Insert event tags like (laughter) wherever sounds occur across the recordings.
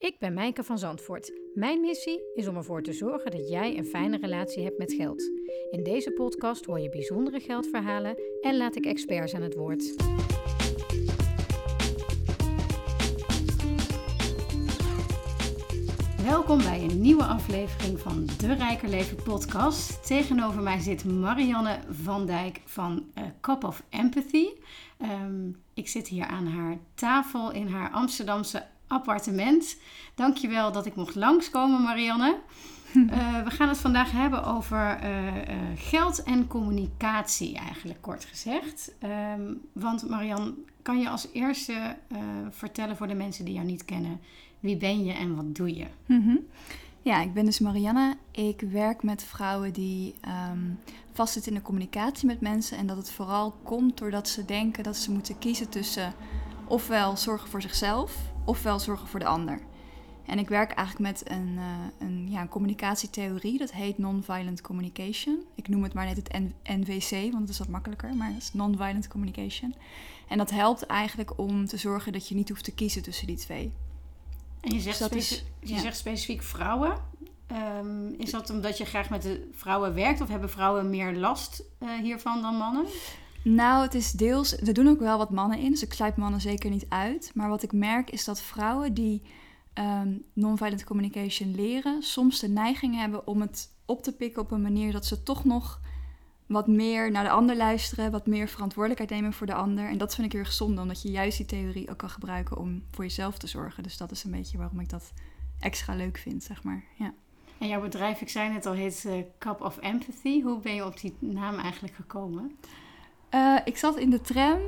Ik ben Mijke van Zandvoort. Mijn missie is om ervoor te zorgen dat jij een fijne relatie hebt met geld. In deze podcast hoor je bijzondere geldverhalen en laat ik experts aan het woord. Welkom bij een nieuwe aflevering van de Rijker Leven podcast. Tegenover mij zit Marianne van Dijk van uh, Cup of Empathy. Um, ik zit hier aan haar tafel in haar Amsterdamse appartement. Dankjewel dat ik mocht langskomen, Marianne. Uh, (laughs) we gaan het vandaag hebben over uh, uh, geld en communicatie, eigenlijk kort gezegd. Um, want Marianne, kan je als eerste vertellen voor de mensen die jou niet kennen, wie ben je en wat doe je? Mm -hmm. Ja, ik ben dus Marianne. Ik werk met vrouwen die um, vastzitten in de communicatie met mensen. En dat het vooral komt doordat ze denken dat ze moeten kiezen tussen ofwel zorgen voor zichzelf ofwel zorgen voor de ander. En ik werk eigenlijk met een, uh, een, ja, een communicatietheorie, dat heet Nonviolent Communication. Ik noem het maar net het NVC, want het is wat makkelijker, maar het is Nonviolent Communication. En dat helpt eigenlijk om te zorgen dat je niet hoeft te kiezen tussen die twee. En je zegt, dus is, je ja. zegt specifiek vrouwen. Um, is dat omdat je graag met de vrouwen werkt of hebben vrouwen meer last uh, hiervan dan mannen? Nou, het is deels. Er doen ook wel wat mannen in, dus ik sluit mannen zeker niet uit. Maar wat ik merk is dat vrouwen die um, non-violent communication leren, soms de neiging hebben om het op te pikken op een manier dat ze toch nog wat meer naar de ander luisteren, wat meer verantwoordelijkheid nemen voor de ander. En dat vind ik heel erg zonde, omdat je juist die theorie ook kan gebruiken om voor jezelf te zorgen. Dus dat is een beetje waarom ik dat extra leuk vind, zeg maar. Ja. En jouw bedrijf, ik zei net al, heet uh, Cup of Empathy. Hoe ben je op die naam eigenlijk gekomen? Uh, ik zat in de tram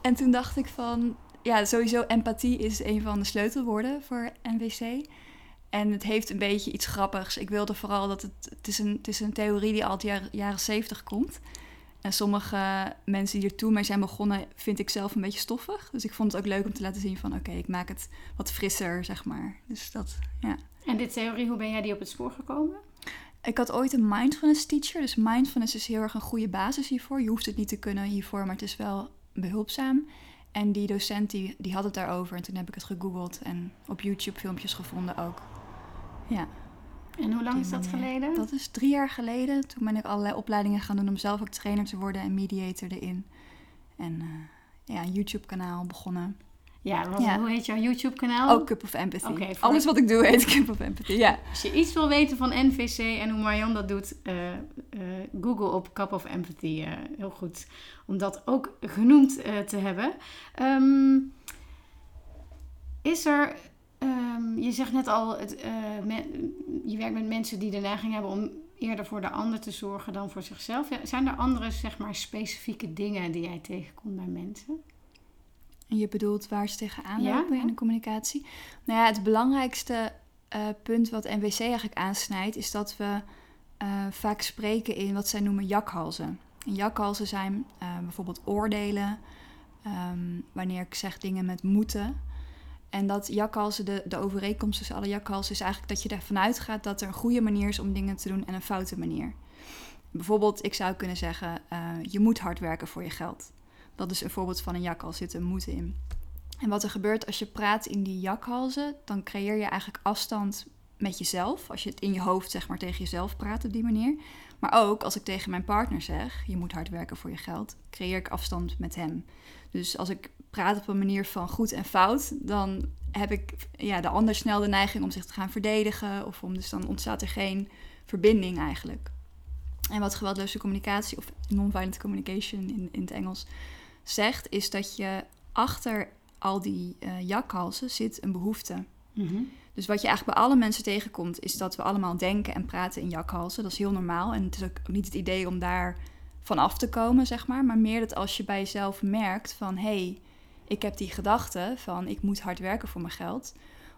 en toen dacht ik van... Ja, sowieso empathie is een van de sleutelwoorden voor NWC. En het heeft een beetje iets grappigs. Ik wilde vooral dat het... Het is een, het is een theorie die al uit jaren, 70 komt. En sommige mensen die er toen mee zijn begonnen, vind ik zelf een beetje stoffig. Dus ik vond het ook leuk om te laten zien van... Oké, ik maak het wat frisser, zeg maar. Dus dat, ja. En dit theorie, hoe ben jij die op het spoor gekomen? Ik had ooit een mindfulness teacher. Dus mindfulness is heel erg een goede basis hiervoor. Je hoeft het niet te kunnen hiervoor, maar het is wel behulpzaam. En die docent die, die had het daarover. En toen heb ik het gegoogeld en op YouTube filmpjes gevonden ook. Ja. En hoe lang is dat geleden? Dat is drie jaar geleden. Toen ben ik allerlei opleidingen gaan doen om zelf ook trainer te worden en mediator erin. En uh, ja, een YouTube kanaal begonnen. Ja, wat, ja, hoe heet jouw YouTube-kanaal? Ook Cup of Empathy. Okay, voor... Alles wat ik doe heet Cup of Empathy, ja. Als je iets wil weten van NVC en hoe Marianne dat doet, uh, uh, google op Cup of Empathy. Uh, heel goed om dat ook genoemd te hebben. Um, is er, um, je zegt net al, het, je werkt met mensen die de neiging hebben om eerder voor de ander te zorgen dan voor zichzelf. Zijn er andere, zeg maar, specifieke dingen die jij tegenkomt bij mensen? En je bedoelt waar ze tegenaan lopen ja? in de communicatie. Nou ja, het belangrijkste uh, punt wat NWC eigenlijk aansnijdt, is dat we uh, vaak spreken in wat zij noemen jakhalzen. En jakhalzen zijn uh, bijvoorbeeld oordelen, um, wanneer ik zeg dingen met moeten. En dat jakhalzen, de, de overeenkomst tussen alle jakhalzen, is eigenlijk dat je ervan uitgaat dat er een goede manier is om dingen te doen en een foute manier. Bijvoorbeeld, ik zou kunnen zeggen: je moet hard werken voor je geld. Dat is een voorbeeld van een jakhals, zit een moeten in. En wat er gebeurt als je praat in die jakhalzen, dan creëer je eigenlijk afstand met jezelf. Als je het in je hoofd zeg maar tegen jezelf praat op die manier. Maar ook als ik tegen mijn partner zeg, je moet hard werken voor je geld, creëer ik afstand met hem. Dus als ik praat op een manier van goed en fout, dan heb ik ja, de ander snel de neiging om zich te gaan verdedigen. Of om, dus dan ontstaat er geen verbinding eigenlijk. En wat geweldloze communicatie, of non-violent communication in, in het Engels, zegt, is dat je achter al die uh, jakhalzen zit een behoefte. Mm Dus wat je eigenlijk bij alle mensen tegenkomt, is dat we allemaal denken en praten in jakhalzen. Dat is heel normaal. En het is ook niet het idee om daar van af te komen, zeg maar. Maar meer dat als je bij jezelf merkt van... hé, hey, ik heb die gedachte van ik moet hard werken voor mijn geld.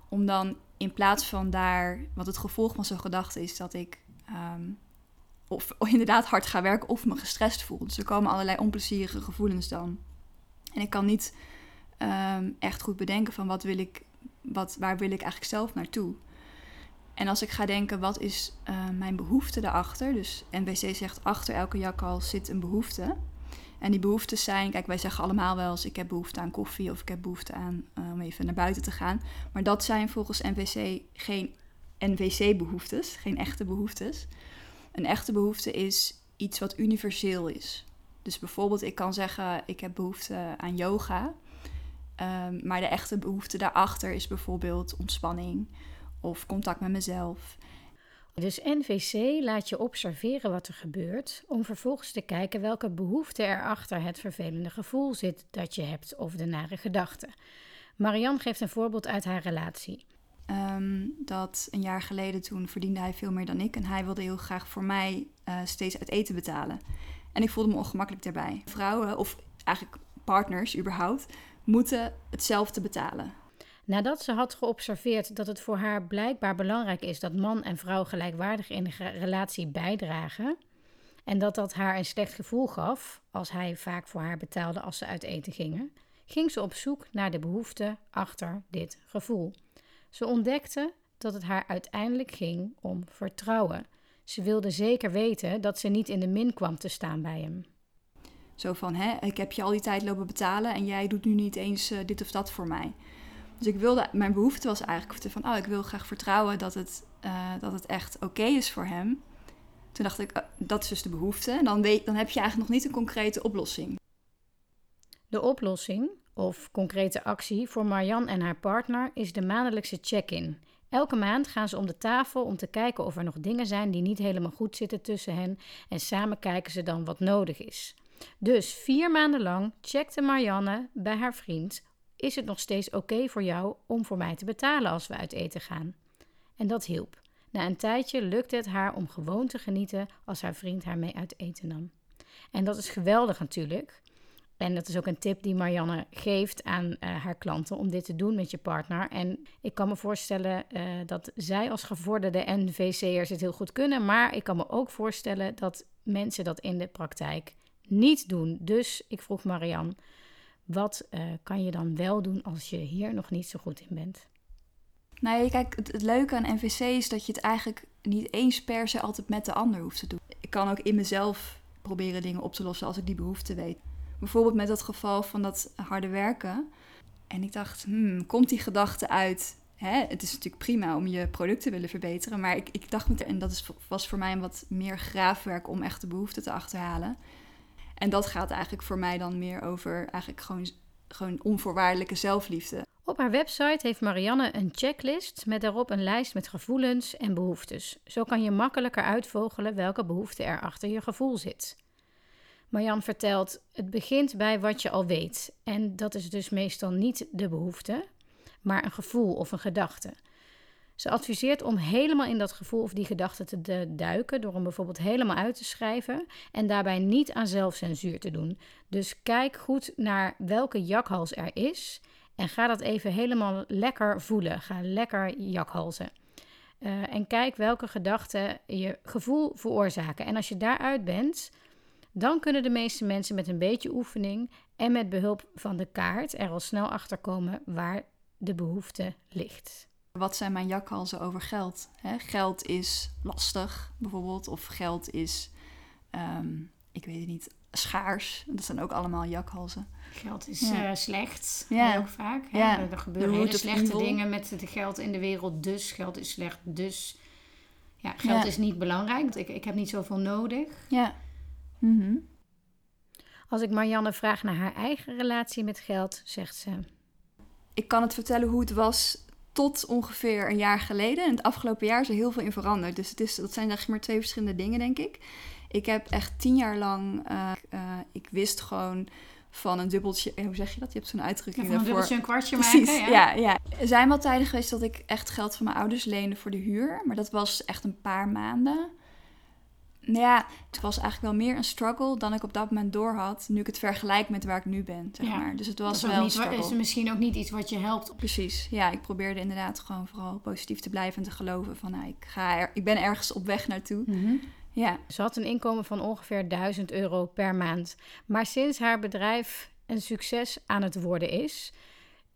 Om dan in plaats van daar... wat het gevolg van zo'n gedachte is dat ik... Um, of, inderdaad hard ga werken of me gestrest voel. Dus er komen allerlei onplezierige gevoelens dan. En ik kan niet um, echt goed bedenken van wat wil ik, wat, waar wil ik eigenlijk zelf naartoe. En als ik ga denken, wat is uh, mijn behoefte daarachter? Dus NWC zegt, achter elke jakhals zit een behoefte. En die behoeftes zijn, kijk, wij zeggen allemaal wel eens: ik heb behoefte aan koffie of ik heb behoefte aan om even naar buiten te gaan. Maar dat zijn volgens NVC geen NVC-behoeftes, geen echte behoeftes. Een echte behoefte is iets wat universeel is. Dus bijvoorbeeld, ik kan zeggen: ik heb behoefte aan yoga. Um, maar de echte behoefte daarachter is bijvoorbeeld ontspanning of contact met mezelf. Dus NVC laat je observeren wat er gebeurt, om vervolgens te kijken welke behoefte er achter het vervelende gevoel zit dat je hebt of de nare gedachte. Marianne geeft een voorbeeld uit haar relatie. Ehm, dat een jaar geleden toen verdiende hij veel meer dan ik en hij wilde heel graag voor mij uh, steeds uit eten betalen. En ik voelde me ongemakkelijk daarbij. Vrouwen, of eigenlijk partners überhaupt, moeten hetzelfde betalen. Nadat ze had geobserveerd dat het voor haar blijkbaar belangrijk is dat man en vrouw gelijkwaardig in de relatie bijdragen, en dat dat haar een slecht gevoel gaf als hij vaak voor haar betaalde als ze uit eten gingen, ging ze op zoek naar de behoefte achter dit gevoel. Ze ontdekte dat het haar uiteindelijk ging om vertrouwen. Ze wilde zeker weten dat ze niet in de min kwam te staan bij hem. Zo van, hè, ik heb je al die tijd lopen betalen en jij doet nu niet eens uh, dit of dat voor mij. Dus ik wilde, mijn behoefte was eigenlijk van, oh, ik wil graag vertrouwen dat het, uh, dat het echt oké is voor hem. Toen dacht ik, uh, dat is dus de behoefte. En dan, weet, dan heb je eigenlijk nog niet een concrete oplossing. De oplossing, of concrete actie, voor Marjan en haar partner is de maandelijkse check-in. Elke maand gaan ze om de tafel om te kijken of er nog dingen zijn die niet helemaal goed zitten tussen hen. En samen kijken ze dan wat nodig is. Dus vier maanden lang checkte Marianne bij haar vriend: Is het nog steeds oké voor jou om voor mij te betalen als we uit eten gaan? En dat hielp. Na een tijdje lukte het haar om gewoon te genieten als haar vriend haar mee uit eten nam. En dat is geweldig natuurlijk. En dat is ook een tip die Marianne geeft aan uh, haar klanten om dit te doen met je partner. En ik kan me voorstellen uh, dat zij als gevorderde NVC'ers het heel goed kunnen. Maar ik kan me ook voorstellen dat mensen dat in de praktijk niet doen. Dus ik vroeg Marianne, wat uh, kan je dan wel doen als je hier nog niet zo goed in bent? Nee, kijk, het, het, leuke aan NVC is dat je het eigenlijk niet eens per se altijd met de ander hoeft te doen. Ik kan ook in mezelf proberen dingen op te lossen als ik die behoefte weet. Bijvoorbeeld met dat geval van dat harde werken. En ik dacht, hmm, komt die gedachte uit? Hè? Het is natuurlijk prima om je product te willen verbeteren. Maar ik, ik dacht, en dat is, was voor mij wat meer graafwerk om echt de behoefte te achterhalen. En dat gaat eigenlijk voor mij dan meer over eigenlijk gewoon, gewoon onvoorwaardelijke zelfliefde. Op haar website heeft Marianne een checklist met daarop een lijst met gevoelens en behoeftes. Zo kan je makkelijker uitvogelen welke behoefte er achter je gevoel zit. Marjan vertelt: Het begint bij wat je al weet. En dat is dus meestal niet de behoefte, maar een gevoel of een gedachte. Ze adviseert om helemaal in dat gevoel of die gedachte te duiken, door hem bijvoorbeeld helemaal uit te schrijven en daarbij niet aan zelfcensuur te doen. Dus kijk goed naar welke jakhals er is en ga dat even helemaal lekker voelen. Ga lekker jakhalzen. Uh, en kijk welke gedachten je gevoel veroorzaken. En als je daaruit bent, dan kunnen de meeste mensen met een beetje oefening en met behulp van de kaart er al snel achter komen waar de behoefte ligt. Wat zijn mijn jakhalzen over geld? geld is lastig, bijvoorbeeld, of geld is, um, ik weet het niet, schaars. Dat zijn ook allemaal jakhalzen. Geld is ja. uh, slecht, ja. ook vaak. Ja. Er gebeuren hele slechte dingen met het geld in de wereld, dus geld is slecht, dus ja, geld is niet belangrijk. Ik, ik heb niet zoveel nodig. Ja. Mhm. Als ik Marianne vraag naar haar eigen relatie met geld, zegt ze: Ik kan het vertellen hoe het was tot ongeveer een jaar geleden. En het afgelopen jaar is er heel veel in veranderd. Dus het is, dat zijn eigenlijk maar twee verschillende dingen, denk ik. Ik heb echt tien jaar lang, uh, uh, ik wist gewoon van een dubbeltje, hoe zeg je dat? Je hebt zo'n uitdrukking ja, van een dubbeltje een kwartje Precies, maken. Ja. ja, ja. Er zijn wel tijden geweest dat ik echt geld van mijn ouders leende voor de huur. Maar dat was echt een paar maanden. Nou ja, het was eigenlijk wel meer een struggle dan ik op dat moment doorhad. Nu ik het vergelijk met waar ik nu ben, zeg ja. maar. Dus het was wel niet, Is misschien ook niet iets wat je helpt? Precies. Ja, ik probeerde inderdaad gewoon vooral positief te blijven en te geloven van... Nou, ik, ga er, ik ben ergens op weg naartoe. Mm Ja. Ze had een inkomen van ongeveer 1000 euro per maand. Maar sinds haar bedrijf een succes aan het worden is...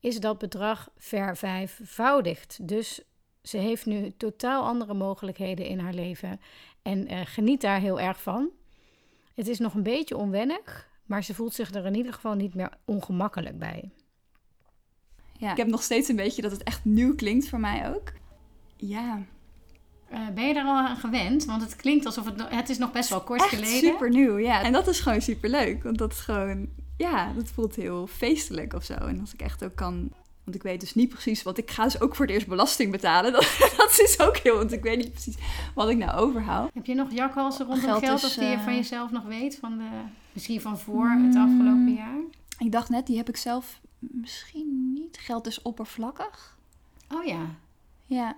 is dat bedrag vervijfvoudigd. Dus ze heeft nu totaal andere mogelijkheden in haar leven en uh, geniet daar heel erg van. Het is nog een beetje onwennig, Maar ze voelt zich er in ieder geval niet meer ongemakkelijk bij. Ja, ik heb nog steeds een beetje dat het echt nieuw klinkt voor mij ook. Ja. Uh, ben je daar al aan gewend? Want het klinkt alsof het... Het is nog best wel kort echt geleden. super nieuw, ja. En dat is gewoon super leuk. Want dat is gewoon... Ja, dat voelt heel feestelijk of zo. En als ik echt ook kan want ik weet dus niet precies, want ik ga dus ook voor het eerst belasting betalen. (laughs) Dat, dat is ook heel, want ik weet niet precies wat ik nou overhoud. Heb je nog jakhalsen rondom geld, geld of die je van eh, jezelf nog weet? Van de, misschien van voor het afgelopen mm, jaar? Ik dacht net, die heb ik zelf misschien niet. Geld is oppervlakkig. Oh ja. Ja.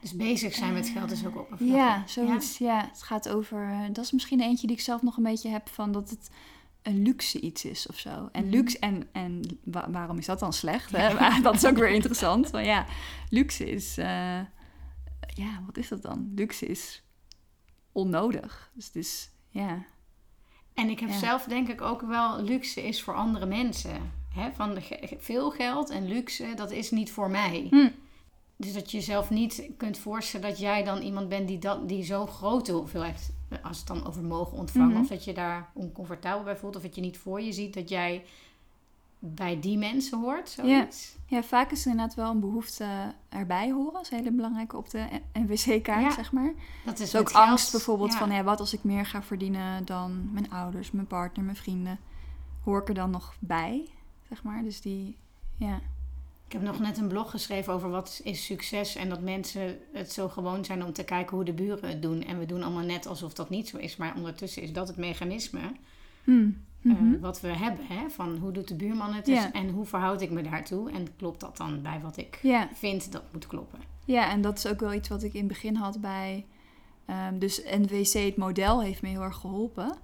Dus bezig zijn met geld is ook oppervlakkig. Ja, zoiets. Ja, ja het gaat over... Eh, dat is misschien eentje die ik zelf nog een beetje heb van dat het een luxe iets is of zo. En mhm. luxe, en, en waarom is dat dan slecht? Hè? (laughs) dat is ook weer (laughs) interessant. Maar ja, luxe is, uh, ja, wat is dat dan? Luxe is onnodig. Dus het is, ja. En ik heb zelf denk ik ook wel, luxe is voor andere mensen. Hè? Van veel geld en luxe, dat is niet voor mij. Hm. Dus dat je jezelf niet kunt voorstellen dat jij dan iemand bent die, dat, die zo'n grote hoeveelheid als het dan over mogen ontvangen, mhm. of dat je daar oncomfortabel bij voelt, of dat je niet voor je ziet dat jij bij die mensen hoort. Zoiets. Ja. ja, vaak is er inderdaad wel een behoefte erbij horen. Dat is een hele belangrijke op de NWC-kaart, zeg maar. Dat is ook angst bijvoorbeeld van, ja, wat als ik meer ga verdienen dan mijn ouders, mijn partner, mijn vrienden. Hoor ik er dan nog bij, zeg maar. Dus die, ja. Ik heb nog net een blog geschreven over wat is succes en dat mensen het zo gewoon zijn om te kijken hoe de buren het doen. En we doen allemaal net alsof dat niet zo is, maar ondertussen is dat het mechanisme hmm. eh, mhm. wat we hebben. Hè? Van hoe doet de buurman het en hoe verhoud ik me daartoe? En klopt dat dan bij wat ik vind dat moet kloppen? Ja, en dat is ook wel iets wat ik in het begin had bij. Um, dus NVC, het model, heeft me heel erg geholpen.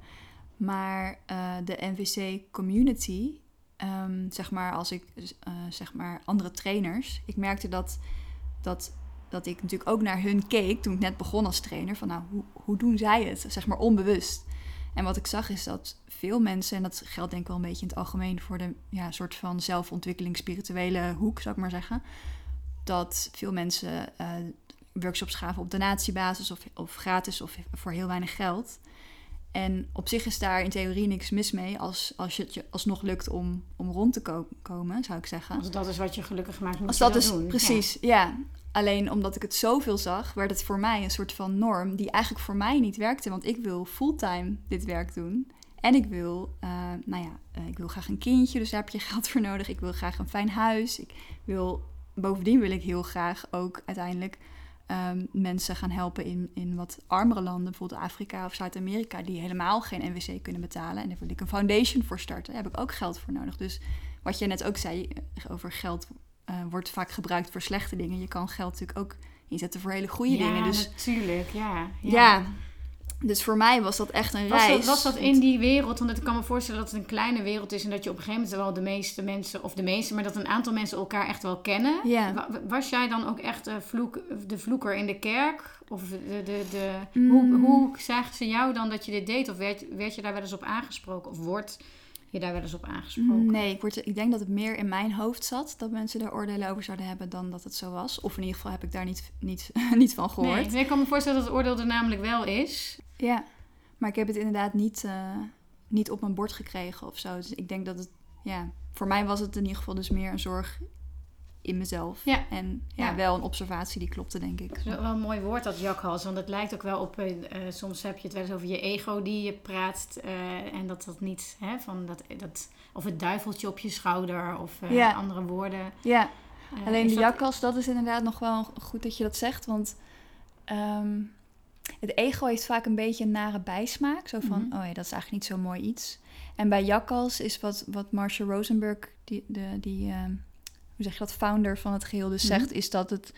Maar uh, de NVC community Ehm, zeg maar, als ik, uh, zeg maar, andere trainers. Ik merkte dat, dat, dat ik natuurlijk ook naar hun keek toen ik net begon als trainer. Van nou, hoe, hoe doen zij het? Zeg maar onbewust. En wat ik zag is dat veel mensen, en dat geldt denk ik wel een beetje in het algemeen voor de ja, soort van zelfontwikkeling, spirituele hoek, zou ik maar zeggen. Dat veel mensen uh, workshops gaven op donatiebasis of, of gratis of voor heel weinig geld. En op zich is daar in theorie niks mis mee als, als je het je alsnog lukt om, om rond te komen, zou ik zeggen. Als dat is wat je gelukkig maakt, moet als dat, dat is, doen. Precies, ja. Alleen omdat ik het zoveel zag, werd het voor mij een soort van norm die eigenlijk voor mij niet werkte. Want ik wil fulltime dit werk doen. En ik wil, uh, nou ja, uh, ik wil graag een kindje, dus daar heb je (laughs) geld voor nodig. Ik wil graag een fijn huis. Ik wil, bovendien wil ik heel graag ook uiteindelijk um, mensen gaan helpen in, in wat armere landen, bijvoorbeeld Afrika of Zuid-Amerika, die helemaal geen NWC kunnen betalen. En daar wil ik een foundation voor starten. Daar heb ik ook geld voor nodig. Dus wat je net ook zei eh, over geld uh, wordt vaak gebruikt voor slechte dingen. Je kan geld natuurlijk ook inzetten voor hele goede dingen. Dus, natuurlijk, ja. ja. ja. Dus voor mij was dat echt een was reis. Dat, was dat in die wereld? Want ik kan me voorstellen dat het een kleine wereld is en dat je op een gegeven moment wel de meeste mensen, of de meeste, maar dat een aantal mensen elkaar echt wel kennen. Ja. Was jij dan ook echt de, vloek, de vloeker in de kerk? Of de, de, de, hoe, mm. hoe zagen ze jou dan dat je dit deed? Of werd, werd je daar wel eens op aangesproken? Of wordt je daar wel eens op aangesproken? Nee, ik, word, ik denk dat het meer in mijn hoofd zat dat mensen daar oordelen over zouden hebben dan dat het zo was. Of in ieder geval heb ik daar niet, niet, (laughs) niet van gehoord. Nee, ik kan me voorstellen dat het oordeel er namelijk wel is. Ja, maar ik heb het inderdaad niet, uh, niet op mijn bord gekregen of zo. Dus ik denk dat het, ja, voor mij was het in ieder geval dus meer een zorg in mezelf. Ja. En ja, wel een observatie die klopte, denk ik. is wel een mooi woord, dat jakhals. Want het lijkt ook wel op... Uh, soms heb je het wel eens over je ego die je praat. Uh, en dat dat niet... Hè, van dat, dat, of het duiveltje op je schouder. Of ja. andere woorden. Ja. Alleen de jakhals, dat is inderdaad nog wel goed dat je dat zegt. Want... Um, het ego heeft vaak een beetje een nare bijsmaak. Zo van, mhm. oh ja, dat is eigenlijk niet zo mooi iets. En bij Jakkals is wat, wat Marcia Rosenberg, die, de, die uh, hoe zeg je dat, founder van het geheel, dus mhm. zegt, is dat het...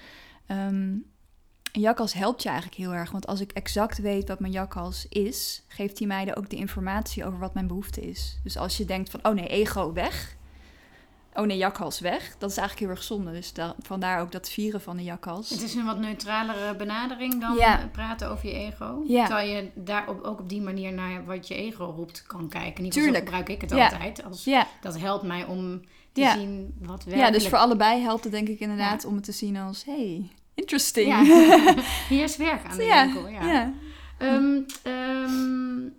Um, een jakhals helpt je eigenlijk heel erg. Want als ik exact weet wat mijn jakhals is, geeft hij mij ook de informatie over wat mijn behoefte is. Dus als je denkt van, oh nee, ego weg, Oh nee, jakhals weg. Dat is eigenlijk heel erg zonde. Dus vandaar ook dat vieren van de jakhals. Het is een wat neutralere benadering dan ja. praten over je ego. Ja. Terwijl je daar op, ook op die manier naar wat je ego roept kan kijken. Niet zo gebruik ik het altijd. Als, Dat helpt mij om te zien wat werkelijk... Ja, dus voor allebei helpt het denk ik inderdaad om het te zien als... Hey, interesting. (laughs) Hier is werk aan de winkel, ja. Um, um,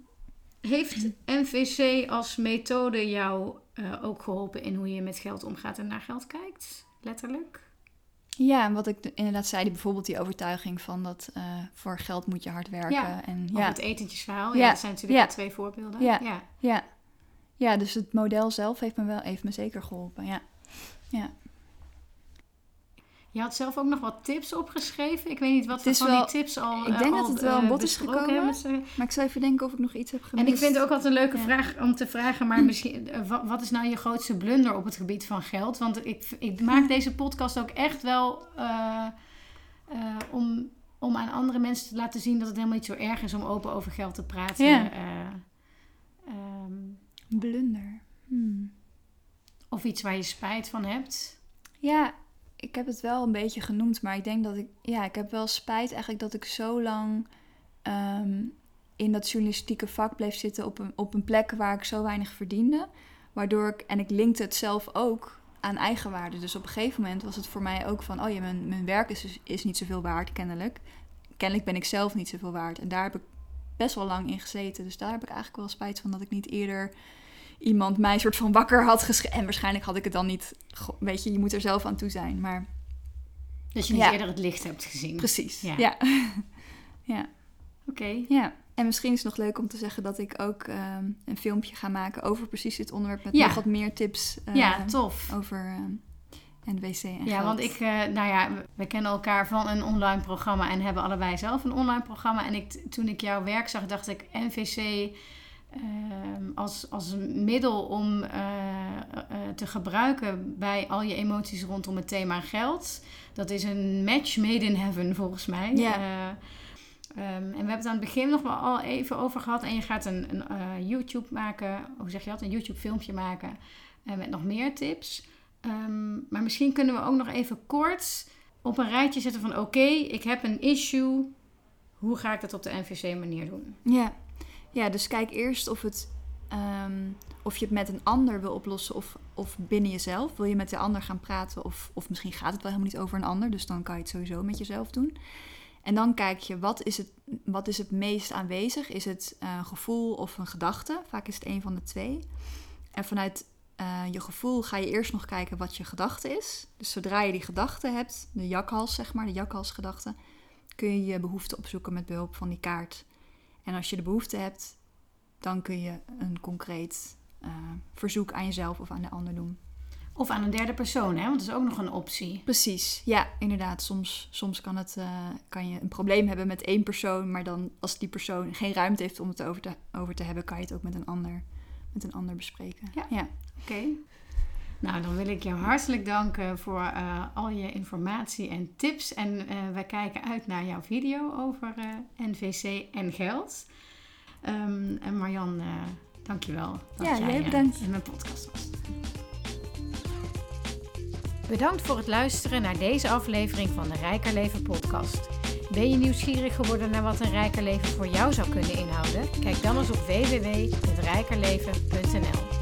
heeft NVC als methode jou uh, ook geholpen in hoe je met geld omgaat en naar geld kijkt? Letterlijk? Ja, en wat ik inderdaad zei, die, bijvoorbeeld die overtuiging van dat uh, voor geld moet je hard werken. Ja, en, ja. het etentjesverhaal. Ja, dat zijn natuurlijk twee voorbeelden. Ja. ja. Ja. Ja. dus het model zelf heeft me wel heeft me zeker geholpen. Ja. ja. Je had zelf ook nog wat tips opgeschreven. Ik weet niet wat we van die tips al Ik denk uh, dat het wel een bod is gekomen. Maar ik zou even denken of ik nog iets heb gemist. En ik vind het ook altijd een leuke vraag om te vragen. Maar (clears throat) misschien, uh, wat is nou je grootste blunder op het gebied van geld? Want ik, ik maak (laughs) deze podcast ook echt wel uh, om, om aan andere mensen te laten zien... dat het helemaal niet zo erg is om open over geld te praten. Ja. Um, blunder. Hmm. Of iets waar je spijt van hebt. Ja, ik heb het wel een beetje genoemd, maar ik denk dat ik, ja, ik heb wel spijt eigenlijk dat ik zo lang ehm, in dat journalistieke vak bleef zitten op een, op een plek waar ik zo weinig verdiende. Waardoor ik, en ik linkte het zelf ook aan eigenwaarde. Dus op een gegeven moment was het voor mij ook van, oh ja, mijn, mijn werk is, is niet zoveel waard, kennelijk. Kennelijk ben ik zelf niet zoveel waard. En daar heb ik best wel lang in gezeten. Dus daar heb ik eigenlijk wel spijt van dat ik niet eerder iemand mij soort van wakker had geschreven. En waarschijnlijk had ik het dan niet. Weet je, je moet er zelf aan toe zijn. Maar. Dat je niet eerder het licht hebt gezien. Precies. Ja. Ja. (laughs) ja. Oké. Ja. En misschien is het nog leuk om te zeggen dat ik ook ehm, een filmpje ga maken over precies dit onderwerp. Met nog wat meer tips. Uh, ja, tof. Over uh, ehm, NWC en Ja, want ik, uh, nou ja, we kennen elkaar van een online programma en hebben allebei zelf een online programma. En ik, toen ik jouw werk zag, dacht ik, NVC Ehm, als, als een middel om uh, te gebruiken bij al je emoties rondom het thema geld. Dat is een match made in heaven volgens mij. Ja. Um, en we hebben het aan het begin nog wel al even over gehad. En je gaat een, een YouTube maken, hoe zeg je dat? Een YouTube filmpje maken met nog meer tips. Um, maar misschien kunnen we ook nog even kort op een rijtje zetten van oké, ik heb een issue. Hoe ga ik dat op de NVC manier doen? Ja. Ja, dus kijk eerst of, het, ehm, of je het met een ander wil oplossen of, of binnen jezelf. Wil je met de ander gaan praten of, of misschien gaat het wel helemaal niet over een ander. Dus dan kan je het sowieso met jezelf doen. En dan kijk je, wat is het, wat is het meest aanwezig? Is het een gevoel of een gedachte? Vaak is het een van de twee. En vanuit uh, je gevoel ga je eerst nog kijken wat je gedachte is. Dus zodra je die gedachte hebt, de jakhals zeg maar, de jakhalsgedachte, kun je je behoefte opzoeken met behulp van die kaart. En als je de behoefte hebt, dan kun je een concreet uh, verzoek aan jezelf of aan de ander doen. Of aan een derde persoon, hè? want dat is ook nog een optie. Precies, ja, inderdaad. Soms, soms kan, het, uh, kan je een probleem hebben met één persoon, maar dan als die persoon geen ruimte heeft om het over te, over te hebben, kan je het ook met een ander, met een ander bespreken. Ja, ja. oké. Nou, dan wil ik je hartelijk danken voor uh, al je informatie en tips. En uh, wij kijken uit naar jouw video over uh, NVC en geld. Um, en Marjan, dankjewel dat ja, jij bedankt. in mijn podcast was. Bedankt voor het luisteren naar deze aflevering van de Rijker Leven podcast. Ben je nieuwsgierig geworden naar wat een rijker leven voor jou zou kunnen inhouden? Kijk dan eens op www.rijkerleven.nl.